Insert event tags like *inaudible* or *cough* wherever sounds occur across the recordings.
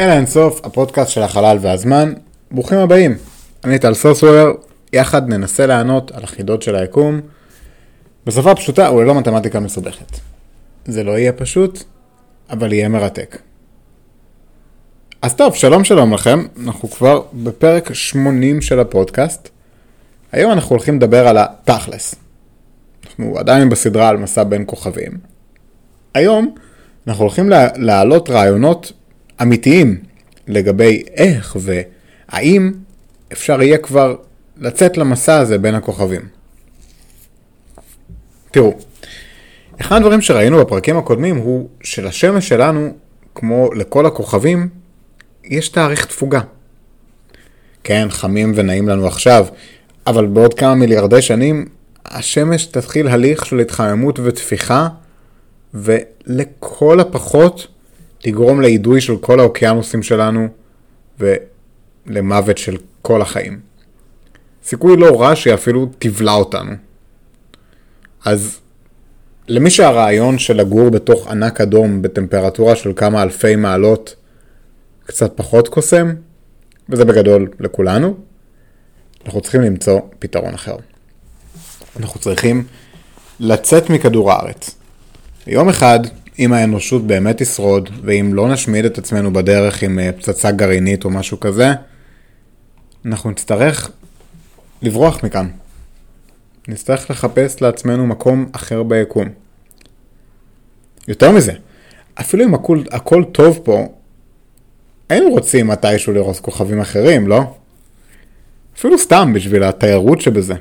אלה אינסוף, הפודקאסט של החלל והזמן. ברוכים הבאים. אני טל סוסוור, יחד ננסה לענות על החידות של היקום. בשפה פשוטה וללא מתמטיקה מסובכת. זה לא יהיה פשוט, אבל יהיה מרתק. אז טוב, שלום שלום לכם, אנחנו כבר בפרק 80 של הפודקאסט. היום אנחנו הולכים לדבר על התכלס. אנחנו עדיין בסדרה על מסע בין כוכבים. היום אנחנו הולכים להעלות רעיונות אמיתיים לגבי איך והאם אפשר יהיה כבר לצאת למסע הזה בין הכוכבים. תראו, אחד הדברים שראינו בפרקים הקודמים הוא שלשמש שלנו, כמו לכל הכוכבים, יש תאריך תפוגה. כן, חמים ונעים לנו עכשיו, אבל בעוד כמה מיליארדי שנים, השמש תתחיל הליך של התחממות ותפיחה, ולכל הפחות תגרום לאידוי של כל האוקיינוסים שלנו ולמוות של כל החיים. סיכוי לא רע שהיא אפילו תבלע אותנו. אז למי שהרעיון של לגור בתוך ענק אדום בטמפרטורה של כמה אלפי מעלות קצת פחות קוסם, וזה בגדול לכולנו, אנחנו צריכים למצוא פתרון אחר. אנחנו צריכים לצאת מכדור הארץ. יום אחד אם האנושות באמת תשרוד, ואם לא נשמיד את עצמנו בדרך עם אה, פצצה גרעינית או משהו כזה, אנחנו נצטרך לברוח מכאן. נצטרך לחפש לעצמנו מקום אחר ביקום. יותר מזה, אפילו אם הכל, הכל טוב פה, היינו רוצים מתישהו לראות כוכבים אחרים, לא? אפילו סתם בשביל התיירות שבזה.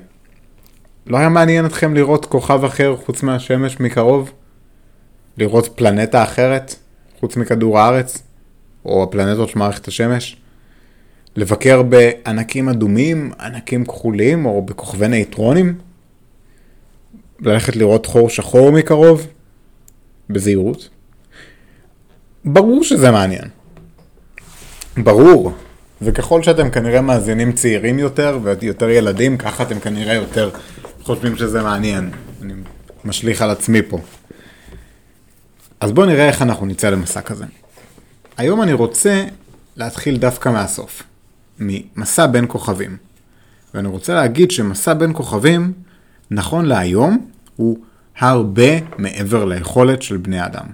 לא היה מעניין אתכם לראות כוכב אחר חוץ מהשמש מקרוב? לראות פלנטה אחרת, חוץ מכדור הארץ, או הפלנטות של מערכת השמש, לבקר בענקים אדומים, ענקים כחולים, או בכוכבי נייטרונים, ללכת לראות חור שחור מקרוב, בזהירות. ברור שזה מעניין. ברור. וככל שאתם כנראה מאזינים צעירים יותר ויותר ילדים, ככה אתם כנראה יותר חושבים שזה מעניין. אני משליך על עצמי פה. אז בואו נראה איך אנחנו נצא למסע כזה. היום אני רוצה להתחיל דווקא מהסוף, ממסע בין כוכבים. ואני רוצה להגיד שמסע בין כוכבים, נכון להיום, הוא הרבה מעבר ליכולת של בני אדם.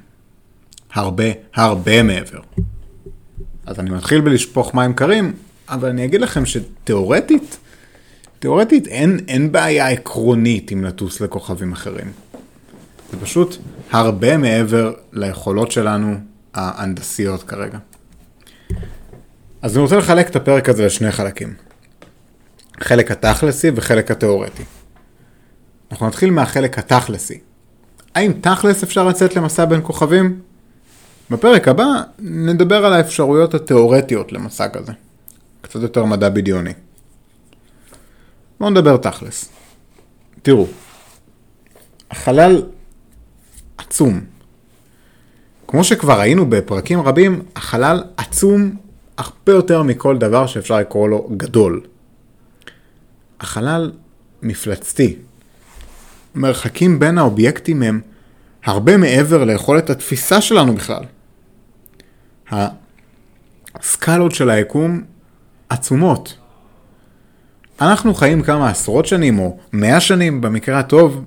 הרבה, הרבה מעבר. אז אני מתחיל בלשפוך מים קרים, אבל אני אגיד לכם שתאורטית, תאורטית אין, אין בעיה עקרונית אם לטוס לכוכבים אחרים. זה פשוט הרבה מעבר ליכולות שלנו ההנדסיות כרגע. אז אני רוצה לחלק את הפרק הזה לשני חלקים. חלק התכלסי וחלק התיאורטי. אנחנו נתחיל מהחלק התכלסי. האם תכלס אפשר לצאת למסע בין כוכבים? בפרק הבא נדבר על האפשרויות התיאורטיות למסע כזה. קצת יותר מדע בדיוני. בואו נדבר תכלס. תראו, החלל עצום. כמו שכבר ראינו בפרקים רבים, החלל עצום הרבה יותר מכל דבר שאפשר לקרוא לו גדול. החלל מפלצתי. מרחקים בין האובייקטים הם הרבה מעבר ליכולת התפיסה שלנו בכלל. הסקלות של היקום עצומות. אנחנו חיים כמה עשרות שנים או מאה שנים במקרה הטוב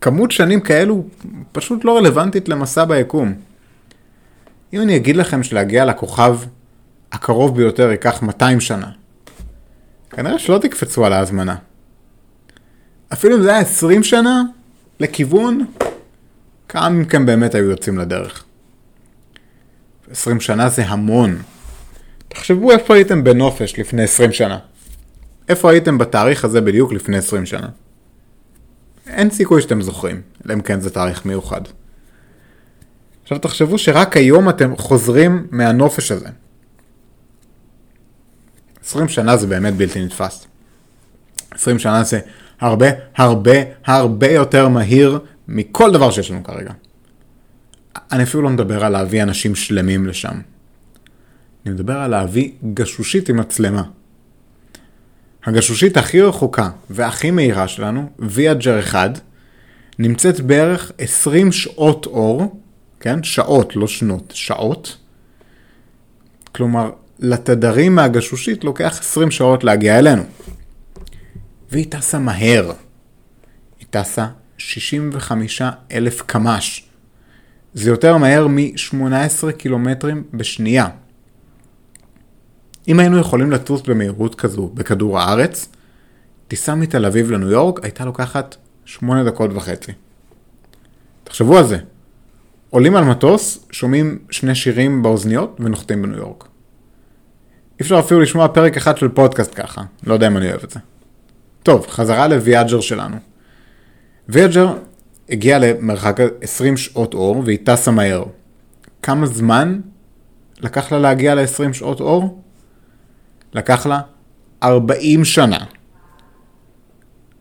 כמות שנים כאלו פשוט לא רלוונטית למסע ביקום. אם אני אגיד לכם שלהגיע לכוכב הקרוב ביותר ייקח 200 שנה, כנראה שלא תקפצו על ההזמנה. אפילו אם זה היה 20 שנה, לכיוון, כמה מכם באמת היו יוצאים לדרך. 20 שנה זה המון. תחשבו איפה הייתם בנופש לפני 20 שנה. איפה הייתם בתאריך הזה בדיוק לפני 20 שנה. אין סיכוי שאתם זוכרים, אלא אם כן זה תאריך מיוחד. עכשיו תחשבו שרק היום אתם חוזרים מהנופש הזה. 20 שנה זה באמת בלתי נתפס. 20 שנה זה הרבה הרבה הרבה יותר מהיר מכל דבר שיש לנו כרגע. אני אפילו לא מדבר על להביא אנשים שלמים לשם. אני מדבר על להביא גשושית עם מצלמה. הגשושית הכי רחוקה והכי מהירה שלנו, ויאג'ר 1, נמצאת בערך 20 שעות אור, כן? שעות, לא שנות, שעות, כלומר, לתדרים מהגשושית לוקח 20 שעות להגיע אלינו. והיא טסה מהר. היא טסה 65 אלף קמ"ש. זה יותר מהר מ-18 קילומטרים בשנייה. אם היינו יכולים לטוס במהירות כזו בכדור הארץ, טיסה מתל אביב לניו יורק הייתה לוקחת 8 דקות וחצי. תחשבו על זה. עולים על מטוס, שומעים שני שירים באוזניות ונוחתים בניו יורק. אי אפשר אפילו לשמוע פרק אחד של פודקאסט ככה, לא יודע אם אני אוהב את זה. טוב, חזרה לוויאג'ר שלנו. ויאג'ר הגיע למרחק 20 שעות אור והיא טסה מהר. כמה זמן לקח לה להגיע ל-20 שעות אור? לקח לה 40 שנה.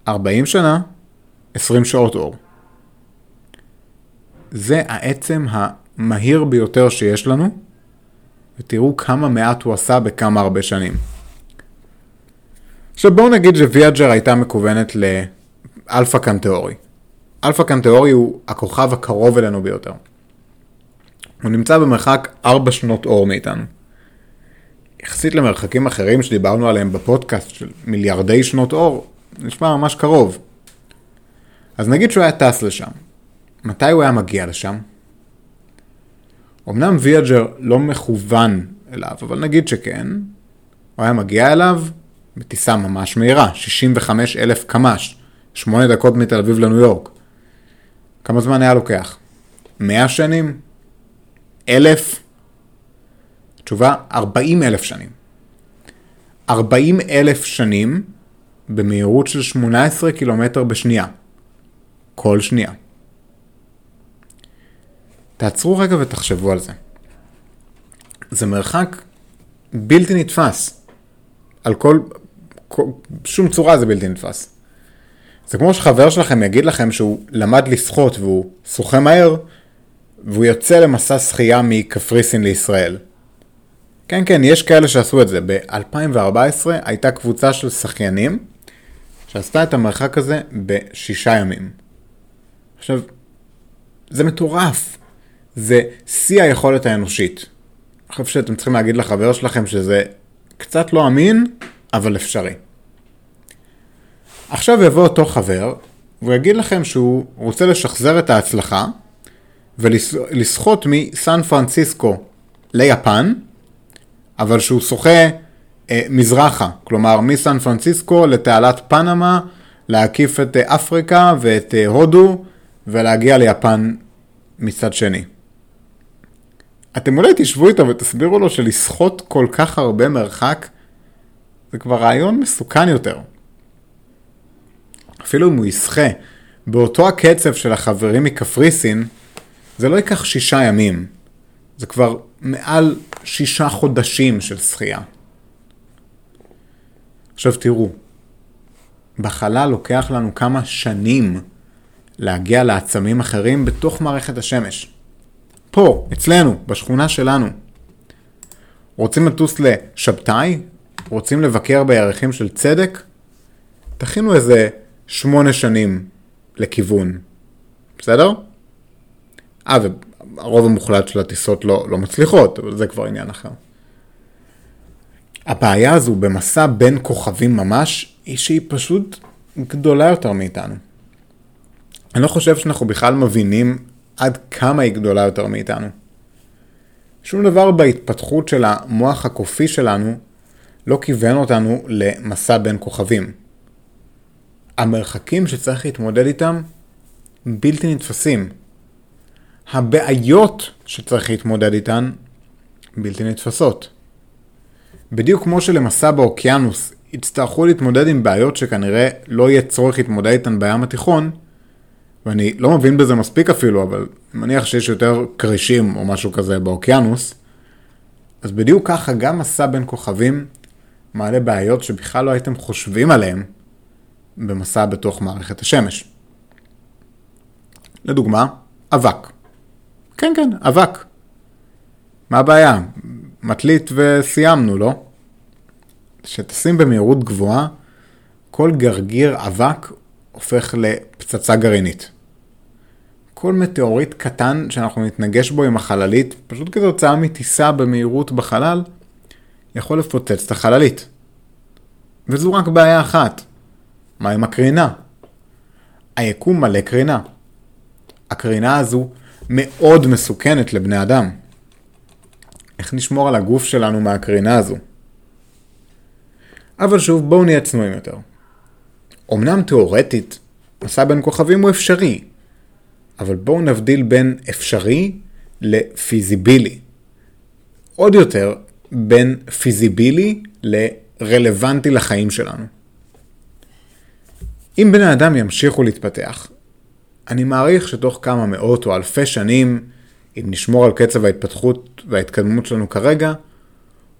40 שנה, 20 שעות אור. זה העצם המהיר ביותר שיש לנו, ותראו כמה מעט הוא עשה בכמה הרבה שנים. עכשיו בואו נגיד שוויאג'ר הייתה מכוונת לאלפא קנטאורי. אלפא קנטאורי הוא הכוכב הקרוב אלינו ביותר. הוא נמצא במרחק 4 שנות אור מאיתנו. יחסית למרחקים אחרים שדיברנו עליהם בפודקאסט של מיליארדי שנות אור, נשמע ממש קרוב. אז נגיד שהוא היה טס לשם. מתי הוא היה מגיע לשם? אמנם ויאג'ר לא מכוון אליו, אבל נגיד שכן, הוא היה מגיע אליו בטיסה ממש מהירה, 65 אלף קמ"ש, 8 דקות מתל אביב לניו יורק. כמה זמן היה לוקח? 100 שנים? אלף? תשובה, 40 אלף שנים. 40 אלף שנים במהירות של 18 קילומטר בשנייה. כל שנייה. תעצרו רגע ותחשבו על זה. זה מרחק בלתי נתפס. על כל. שום צורה זה בלתי נתפס. זה כמו שחבר שלכם יגיד לכם שהוא למד לשחות והוא שוחה מהר, והוא יוצא למסע שחייה מקפריסין לישראל. כן, כן, יש כאלה שעשו את זה. ב-2014 הייתה קבוצה של שחיינים שעשתה את המרחק הזה בשישה ימים. עכשיו, זה מטורף. זה שיא היכולת האנושית. אני חושב שאתם צריכים להגיד לחבר שלכם שזה קצת לא אמין, אבל אפשרי. עכשיו יבוא אותו חבר, והוא יגיד לכם שהוא רוצה לשחזר את ההצלחה, ולסחוט מסן פרנסיסקו ליפן, אבל שהוא שוחה אה, מזרחה, כלומר מסן פרנסיסקו לתעלת פנמה, להקיף את אה, אפריקה ואת אה, הודו, ולהגיע ליפן מצד שני. אתם אולי תשבו איתו ותסבירו לו שלסחוט כל כך הרבה מרחק זה כבר רעיון מסוכן יותר. אפילו אם הוא יסחה באותו הקצב של החברים מקפריסין, זה לא ייקח שישה ימים. זה כבר מעל שישה חודשים של שחייה. עכשיו תראו, בחלל לוקח לנו כמה שנים להגיע לעצמים אחרים בתוך מערכת השמש. פה, אצלנו, בשכונה שלנו. רוצים לטוס לשבתאי? רוצים לבקר בירחים של צדק? תכינו איזה שמונה שנים לכיוון, בסדר? אה, והרוב המוחלט של הטיסות לא, לא מצליחות, אבל זה כבר עניין אחר. הבעיה הזו במסע בין כוכבים ממש, היא שהיא פשוט גדולה יותר מאיתנו. אני לא חושב שאנחנו בכלל מבינים עד כמה היא גדולה יותר מאיתנו. שום דבר בהתפתחות של המוח הקופי שלנו לא כיוון אותנו למסע בין כוכבים. המרחקים שצריך להתמודד איתם בלתי נתפסים. הבעיות שצריך להתמודד איתן בלתי נתפסות. בדיוק כמו שלמסע באוקיינוס יצטרכו להתמודד עם בעיות שכנראה לא יהיה צורך להתמודד איתן בים התיכון, ואני לא מבין בזה מספיק אפילו, אבל מניח שיש יותר כרישים או משהו כזה באוקיינוס, אז בדיוק ככה גם מסע בין כוכבים מעלה בעיות שבכלל לא הייתם חושבים עליהם במסע בתוך מערכת השמש. לדוגמה, אבק. כן, כן, אבק. מה הבעיה? מטלית וסיימנו, לא? כשטסים במהירות גבוהה, כל גרגיר אבק הופך לפצצה גרעינית. כל מטאוריט קטן שאנחנו נתנגש בו עם החללית, פשוט כתוצאה מטיסה במהירות בחלל, יכול לפוצץ את החללית. וזו רק בעיה אחת. מה עם הקרינה? היקום מלא קרינה. הקרינה הזו מאוד מסוכנת לבני אדם. איך נשמור על הגוף שלנו מהקרינה הזו? אבל שוב, בואו נהיה צנועים יותר. אמנם תאורטית, מסע בין כוכבים הוא אפשרי, אבל בואו נבדיל בין אפשרי לפיזיבילי. עוד יותר, בין פיזיבילי לרלוונטי לחיים שלנו. אם בני אדם ימשיכו להתפתח, אני מעריך שתוך כמה מאות או אלפי שנים, אם נשמור על קצב ההתפתחות וההתקדמות שלנו כרגע,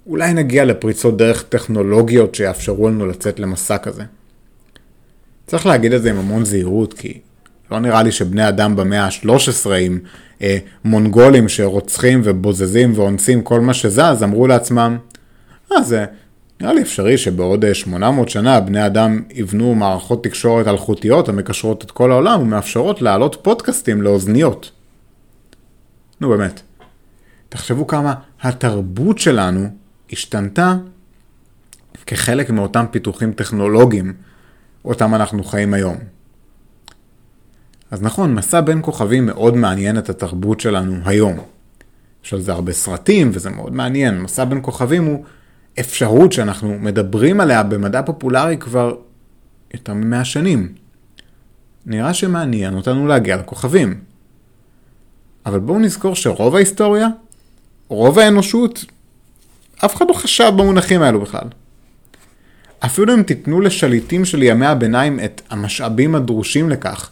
אולי נגיע לפריצות דרך טכנולוגיות שיאפשרו לנו לצאת למסע כזה. צריך להגיד את זה עם המון זהירות, כי לא נראה לי שבני אדם במאה ה-13 עם אה, מונגולים שרוצחים ובוזזים ואונסים כל מה שזז, אמרו לעצמם, אה, זה נראה לי אפשרי שבעוד 800 אה, שנה בני אדם יבנו מערכות תקשורת אלחוטיות המקשרות את כל העולם ומאפשרות להעלות פודקאסטים לאוזניות. נו באמת. תחשבו כמה התרבות שלנו השתנתה כחלק מאותם פיתוחים טכנולוגיים אותם אנחנו חיים היום. אז נכון, מסע בין כוכבים מאוד מעניין את התרבות שלנו היום. יש על זה הרבה סרטים וזה מאוד מעניין. מסע בין כוכבים הוא אפשרות שאנחנו מדברים עליה במדע פופולרי כבר יותר ממאה שנים. נראה שמעניין אותנו להגיע לכוכבים. אבל בואו נזכור שרוב ההיסטוריה, רוב האנושות, אף אחד לא חשב במונחים האלו בכלל. אפילו אם תיתנו לשליטים של ימי הביניים את המשאבים הדרושים לכך,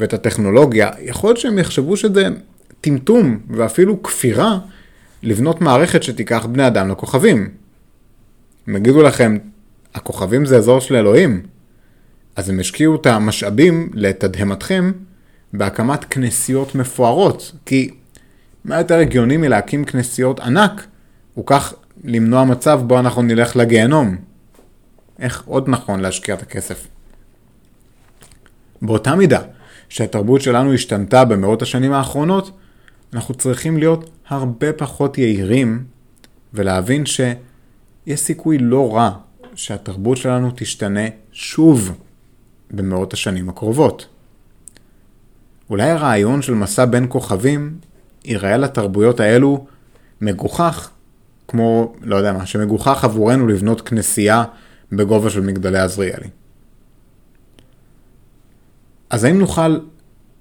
ואת הטכנולוגיה, יכול להיות שהם יחשבו שזה טמטום ואפילו כפירה לבנות מערכת שתיקח בני אדם לכוכבים. הם יגידו לכם, הכוכבים זה אזור של אלוהים, אז הם השקיעו את המשאבים לתדהמתכם בהקמת כנסיות מפוארות, כי מה יותר הגיוני מלהקים כנסיות ענק, וכך למנוע מצב בו אנחנו נלך לגיהנום. איך עוד נכון להשקיע את הכסף? באותה מידה שהתרבות שלנו השתנתה במאות השנים האחרונות, אנחנו צריכים להיות הרבה פחות יהירים ולהבין שיש סיכוי לא רע שהתרבות שלנו תשתנה שוב במאות השנים הקרובות. אולי הרעיון של מסע בין כוכבים ייראה לתרבויות האלו מגוחך, כמו, לא יודע מה, שמגוחך עבורנו לבנות כנסייה בגובה של מגדלי עזריאלי. אז האם נוכל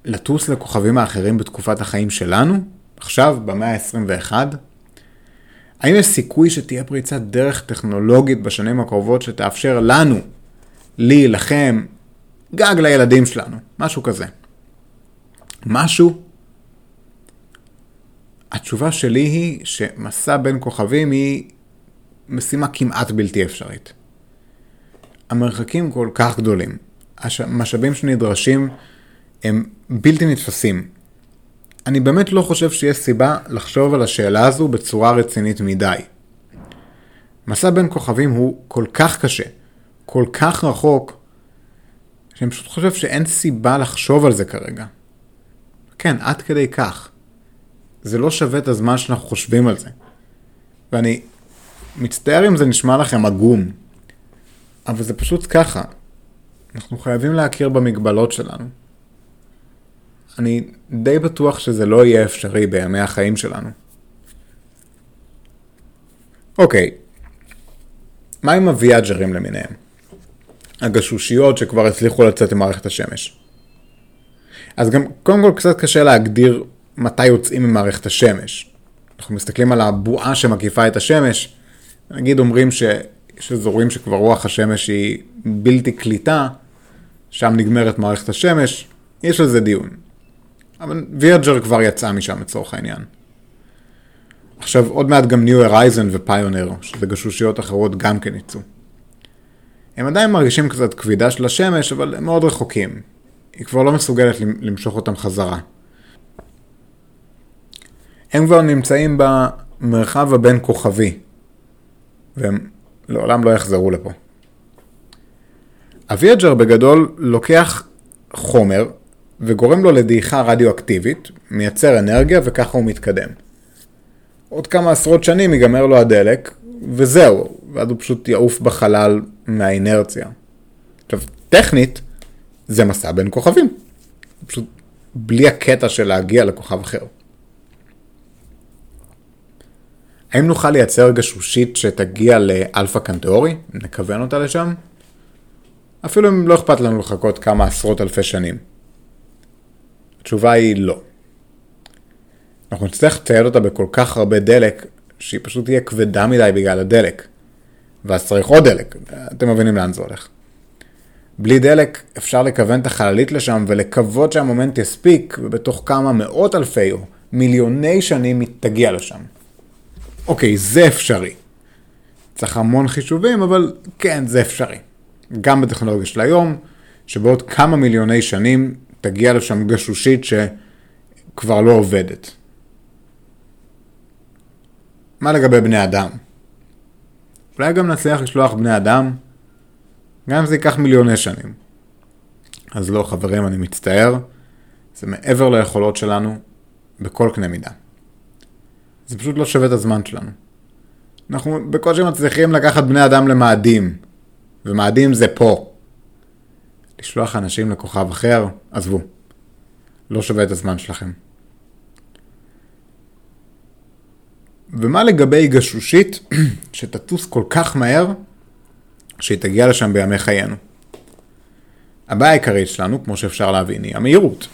לטוס לכוכבים האחרים בתקופת החיים שלנו, עכשיו, במאה ה-21? האם יש סיכוי שתהיה פריצת דרך טכנולוגית בשנים הקרובות שתאפשר לנו, לי, לכם, גג לילדים שלנו, משהו כזה? משהו? התשובה שלי היא שמסע בין כוכבים היא משימה כמעט בלתי אפשרית. המרחקים כל כך גדולים, המשאבים שנדרשים הם בלתי נתפסים. אני באמת לא חושב שיש סיבה לחשוב על השאלה הזו בצורה רצינית מדי. מסע בין כוכבים הוא כל כך קשה, כל כך רחוק, שאני פשוט חושב שאין סיבה לחשוב על זה כרגע. כן, עד כדי כך. זה לא שווה את הזמן שאנחנו חושבים על זה. ואני מצטער אם זה נשמע לכם עגום, אבל זה פשוט ככה. אנחנו חייבים להכיר במגבלות שלנו. אני די בטוח שזה לא יהיה אפשרי בימי החיים שלנו. אוקיי, מה עם הוויאג'רים למיניהם? הגשושיות שכבר הצליחו לצאת עם מערכת השמש. אז גם קודם כל קצת קשה להגדיר מתי יוצאים ממערכת השמש. אנחנו מסתכלים על הבועה שמקיפה את השמש, נגיד אומרים שיש אזורים שכבר רוח השמש היא בלתי קליטה, שם נגמרת מערכת השמש, יש על זה דיון. אבל וירג'ר כבר יצא משם לצורך העניין. עכשיו עוד מעט גם ניו הרייזן ופיונר, שזה גשושיות אחרות גם כן יצאו. הם עדיין מרגישים קצת כבידה של השמש, אבל הם מאוד רחוקים. היא כבר לא מסוגלת למשוך אותם חזרה. הם כבר נמצאים במרחב הבין כוכבי, והם לעולם לא יחזרו לפה. הוויאג'ר בגדול לוקח חומר וגורם לו לדעיכה רדיואקטיבית, מייצר אנרגיה וככה הוא מתקדם. עוד כמה עשרות שנים ייגמר לו הדלק, וזהו, ואז הוא פשוט יעוף בחלל מהאינרציה. עכשיו, טכנית, זה מסע בין כוכבים. פשוט בלי הקטע של להגיע לכוכב אחר. האם נוכל לייצר גשושית שתגיע לאלפא קנטאורי? נכוון אותה לשם? אפילו אם לא אכפת לנו לחכות כמה עשרות אלפי שנים. התשובה היא לא. אנחנו נצטרך לצייד אותה בכל כך הרבה דלק, שהיא פשוט תהיה כבדה מדי בגלל הדלק. ואז צריך עוד דלק, אתם מבינים לאן זה הולך. בלי דלק אפשר לכוון את החללית לשם ולקוות שהמומנט יספיק, ובתוך כמה מאות אלפי או מיליוני שנים היא תגיע לשם. אוקיי, זה אפשרי. צריך המון חישובים, אבל כן, זה אפשרי. גם בטכנולוגיה של היום, שבעוד כמה מיליוני שנים תגיע לשם גשושית שכבר לא עובדת. מה לגבי בני אדם? אולי גם נצליח לשלוח בני אדם, גם אם זה ייקח מיליוני שנים. אז לא, חברים, אני מצטער, זה מעבר ליכולות שלנו בכל קנה מידה. זה פשוט לא שווה את הזמן שלנו. אנחנו בקושי מצליחים לקחת בני אדם למאדים, ומאדים זה פה. לשלוח אנשים לכוכב אחר, עזבו. לא שווה את הזמן שלכם. ומה לגבי גשושית *clears throat* שתטוס כל כך מהר שהיא תגיע לשם בימי חיינו? הבעיה העיקרית שלנו, כמו שאפשר להבין, היא המהירות.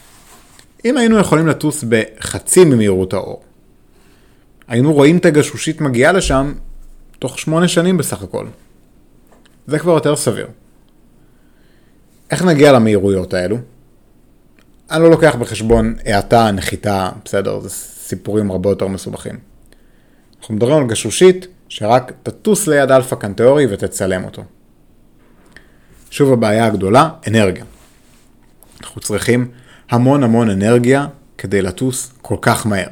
אם היינו יכולים לטוס בחצי ממהירות האור, היינו רואים את הגשושית מגיעה לשם תוך שמונה שנים בסך הכל. זה כבר יותר סביר. איך נגיע למהירויות האלו? אני לא לוקח בחשבון האטה, נחיתה, בסדר, זה סיפורים הרבה יותר מסובכים. אנחנו מדברים על גשושית שרק תטוס ליד אלפא קנטאורי ותצלם אותו. שוב הבעיה הגדולה, אנרגיה. אנחנו צריכים המון המון אנרגיה כדי לטוס כל כך מהר.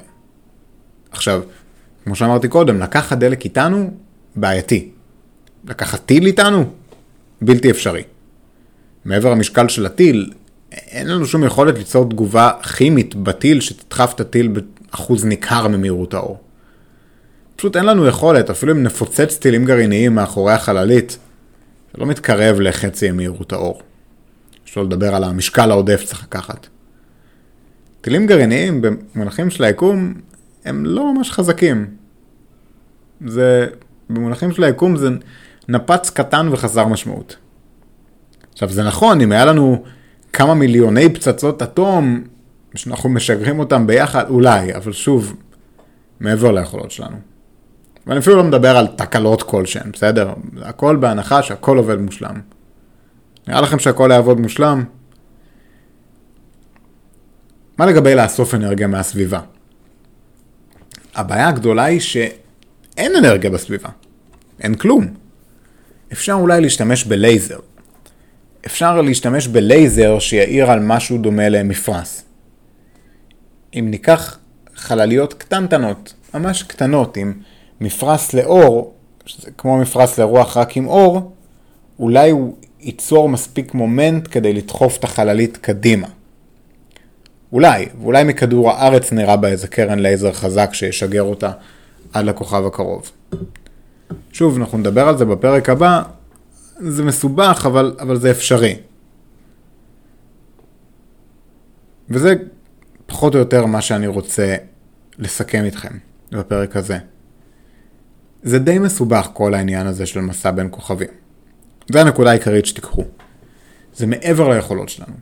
עכשיו, כמו שאמרתי קודם, לקחת דלק איתנו, בעייתי. לקחת טיל איתנו, בלתי אפשרי. מעבר למשקל של הטיל, אין לנו שום יכולת ליצור תגובה כימית בטיל שתדחף את הטיל באחוז ניכר ממהירות האור. פשוט אין לנו יכולת, אפילו אם נפוצץ טילים גרעיניים מאחורי החללית, זה לא מתקרב לחצי ממהירות האור. אפשר לדבר על המשקל העודף שצריך לקחת. טילים גרעיניים במונחים של היקום הם לא ממש חזקים. זה, במונחים של היקום זה נפץ קטן וחסר משמעות. עכשיו זה נכון, אם היה לנו כמה מיליוני פצצות אטום, שאנחנו משגרים אותם ביחד, אולי, אבל שוב, מעבר ליכולות שלנו. ואני אפילו לא מדבר על תקלות כלשהן, בסדר? הכל בהנחה שהכל עובד מושלם. נראה לכם שהכל יעבוד מושלם? מה לגבי לאסוף אנרגיה מהסביבה? הבעיה הגדולה היא שאין אנרגיה בסביבה. אין כלום. אפשר אולי להשתמש בלייזר. אפשר להשתמש בלייזר שיעיר על משהו דומה למפרש. אם ניקח חלליות קטנטנות, ממש קטנות, עם מפרש לאור, שזה כמו מפרש לרוח רק עם אור, אולי הוא ייצור מספיק מומנט כדי לדחוף את החללית קדימה. אולי, ואולי מכדור הארץ נראה בה איזה קרן לייזר חזק שישגר אותה עד לכוכב הקרוב. שוב, אנחנו נדבר על זה בפרק הבא, זה מסובך, אבל, אבל זה אפשרי. וזה פחות או יותר מה שאני רוצה לסכם איתכם בפרק הזה. זה די מסובך כל העניין הזה של מסע בין כוכבים. זה הנקודה העיקרית שתיקחו. זה מעבר ליכולות שלנו.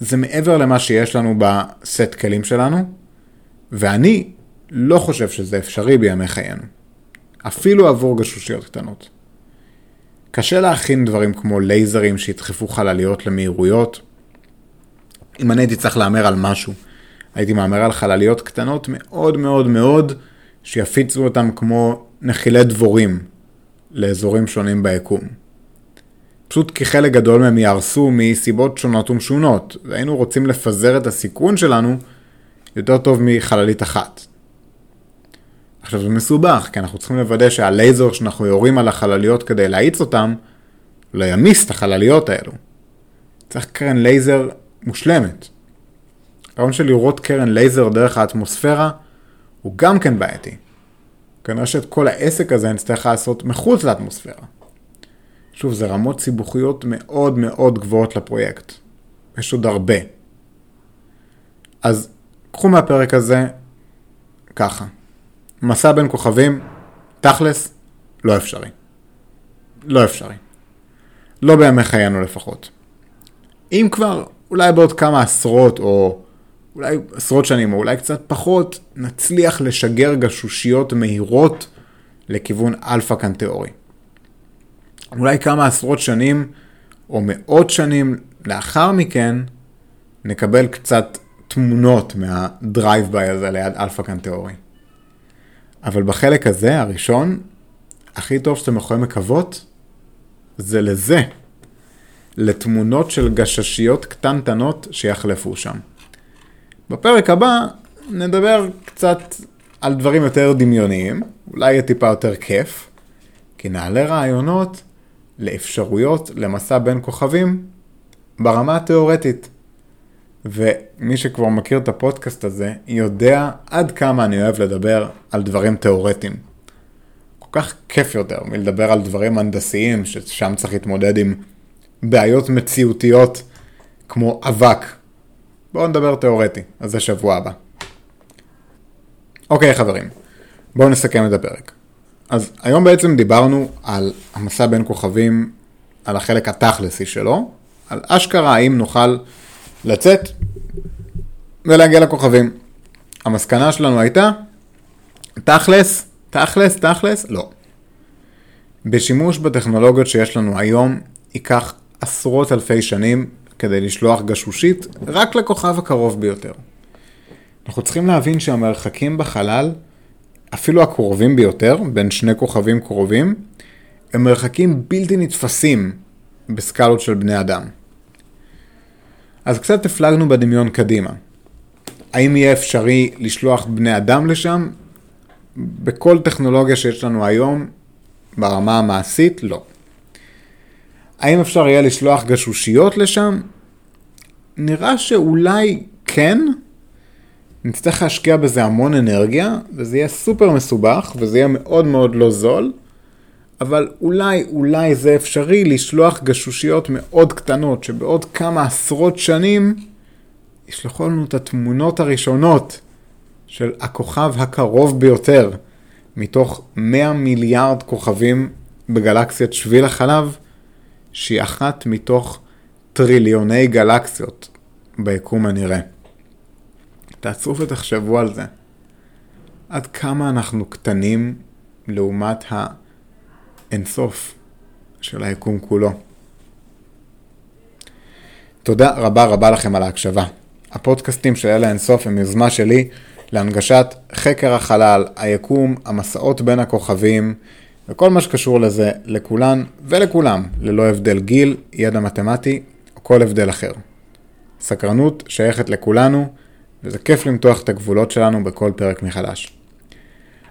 זה מעבר למה שיש לנו בסט כלים שלנו, ואני לא חושב שזה אפשרי בימי חיינו. אפילו עבור גשושיות קטנות. קשה להכין דברים כמו לייזרים שידחפו חלליות למהירויות. אם אני הייתי צריך להמר על משהו, הייתי מהמר על חלליות קטנות מאוד מאוד מאוד, שיפיצו אותם כמו נחילי דבורים לאזורים שונים ביקום. פשוט כי חלק גדול מהם יהרסו מסיבות שונות ומשונות, והיינו רוצים לפזר את הסיכון שלנו יותר טוב מחללית אחת. עכשיו זה מסובך, כי אנחנו צריכים לוודא שהלייזר שאנחנו יורים על החלליות כדי להאיץ אותם, לא ימיס את החלליות האלו. צריך קרן לייזר מושלמת. הרעיון של לירות קרן לייזר דרך האטמוספירה הוא גם כן בעייתי. כנראה שאת כל העסק הזה נצטרך לעשות מחוץ לאטמוספירה. שוב, זה רמות סיבוכיות מאוד מאוד גבוהות לפרויקט. יש עוד הרבה. אז קחו מהפרק הזה ככה. מסע בין כוכבים, תכלס, לא אפשרי. לא אפשרי. לא בימי חיינו לפחות. אם כבר, אולי בעוד כמה עשרות או אולי עשרות שנים או אולי קצת פחות, נצליח לשגר גשושיות מהירות לכיוון אלפא קנטאורי. אולי כמה עשרות שנים או מאות שנים לאחר מכן, נקבל קצת תמונות מה drive-by הזה ליד אלפא קנטאורי. אבל בחלק הזה, הראשון, הכי טוב שאתם יכולים לקוות, זה לזה. לתמונות של גששיות קטנטנות שיחלפו שם. בפרק הבא נדבר קצת על דברים יותר דמיוניים, אולי יהיה טיפה יותר כיף, כי נעלה רעיונות לאפשרויות למסע בין כוכבים ברמה התיאורטית. ומי שכבר מכיר את הפודקאסט הזה, יודע עד כמה אני אוהב לדבר על דברים תיאורטיים. כל כך כיף יותר מלדבר על דברים הנדסיים, ששם צריך להתמודד עם בעיות מציאותיות כמו אבק. בואו נדבר תיאורטי, אז זה שבוע הבא. אוקיי חברים, בואו נסכם את הפרק. אז היום בעצם דיברנו על המסע בין כוכבים, על החלק התכלסי שלו, על אשכרה האם נוכל לצאת ולהגיע לכוכבים. המסקנה שלנו הייתה, תכלס, תכלס, תכלס, לא. בשימוש בטכנולוגיות שיש לנו היום, ייקח עשרות אלפי שנים כדי לשלוח גשושית רק לכוכב הקרוב ביותר. אנחנו צריכים להבין שהמרחקים בחלל, אפילו הקרובים ביותר, בין שני כוכבים קרובים, הם מרחקים בלתי נתפסים בסקלות של בני אדם. אז קצת הפלגנו בדמיון קדימה. האם יהיה אפשרי לשלוח בני אדם לשם? בכל טכנולוגיה שיש לנו היום, ברמה המעשית, לא. האם אפשר יהיה לשלוח גשושיות לשם? נראה שאולי כן. נצטרך להשקיע בזה המון אנרגיה, וזה יהיה סופר מסובך, וזה יהיה מאוד מאוד לא זול, אבל אולי, אולי זה אפשרי לשלוח גשושיות מאוד קטנות, שבעוד כמה עשרות שנים ישלחו לנו את התמונות הראשונות של הכוכב הקרוב ביותר, מתוך 100 מיליארד כוכבים בגלקסיית שביל החלב, שהיא אחת מתוך טריליוני גלקסיות ביקום הנראה. תעצרו ותחשבו על זה. עד כמה אנחנו קטנים לעומת האינסוף של היקום כולו. תודה רבה רבה לכם על ההקשבה. הפודקאסטים של אלה אינסוף הם יוזמה שלי להנגשת חקר החלל, היקום, המסעות בין הכוכבים וכל מה שקשור לזה לכולן ולכולם, ללא הבדל גיל, ידע מתמטי או כל הבדל אחר. סקרנות שייכת לכולנו, וזה כיף למתוח את הגבולות שלנו בכל פרק מחדש.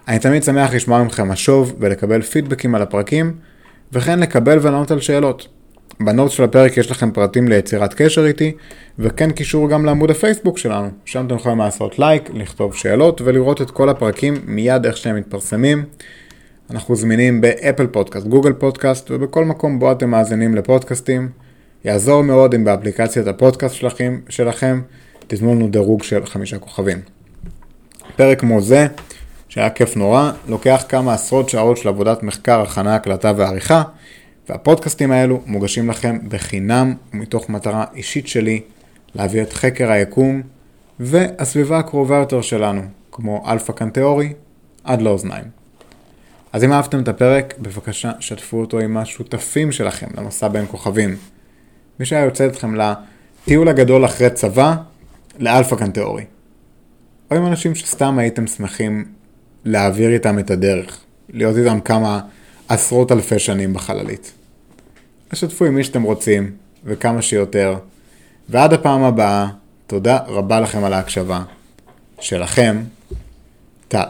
אני תמיד שמח לשמוע מכם משוב ולקבל פידבקים על הפרקים, וכן לקבל ולענות על שאלות. ב note של הפרק יש לכם פרטים ליצירת קשר איתי, וכן קישור גם לעמוד הפייסבוק שלנו, שם אתם יכולים לעשות לייק, לכתוב שאלות ולראות את כל הפרקים מיד איך שהם מתפרסמים. אנחנו זמינים ב Apple Podcast, Google Podcast ובכל מקום בו אתם מאזינים לפודקאסטים. יעזור מאוד אם באפליקציית הפודקאסט שלכם, שלכם תיתנו לנו דירוג של חמישה כוכבים. פרק כמו זה, שהיה כיף נורא, לוקח כמה עשרות שעות של עבודת מחקר, הכנה, הקלטה ועריכה, והפודקאסטים האלו מוגשים לכם בחינם ומתוך מטרה אישית שלי להביא את חקר היקום והסביבה הקרובה יותר שלנו, כמו אלפא קנטאורי, עד לאוזניים. אז אם אהבתם את הפרק, בבקשה שתפו אותו עם השותפים שלכם למסע בין כוכבים. מי שהיה יוצא אתכם לטיול הגדול אחרי צבא, לאלפא קנטאורי. או עם אנשים שסתם הייתם שמחים להעביר איתם את הדרך, להיות איתם כמה עשרות אלפי שנים בחללית. תשתפו עם מי שאתם רוצים, וכמה שיותר. ועד הפעם הבאה, תודה רבה לכם על ההקשבה. שלכם, טל.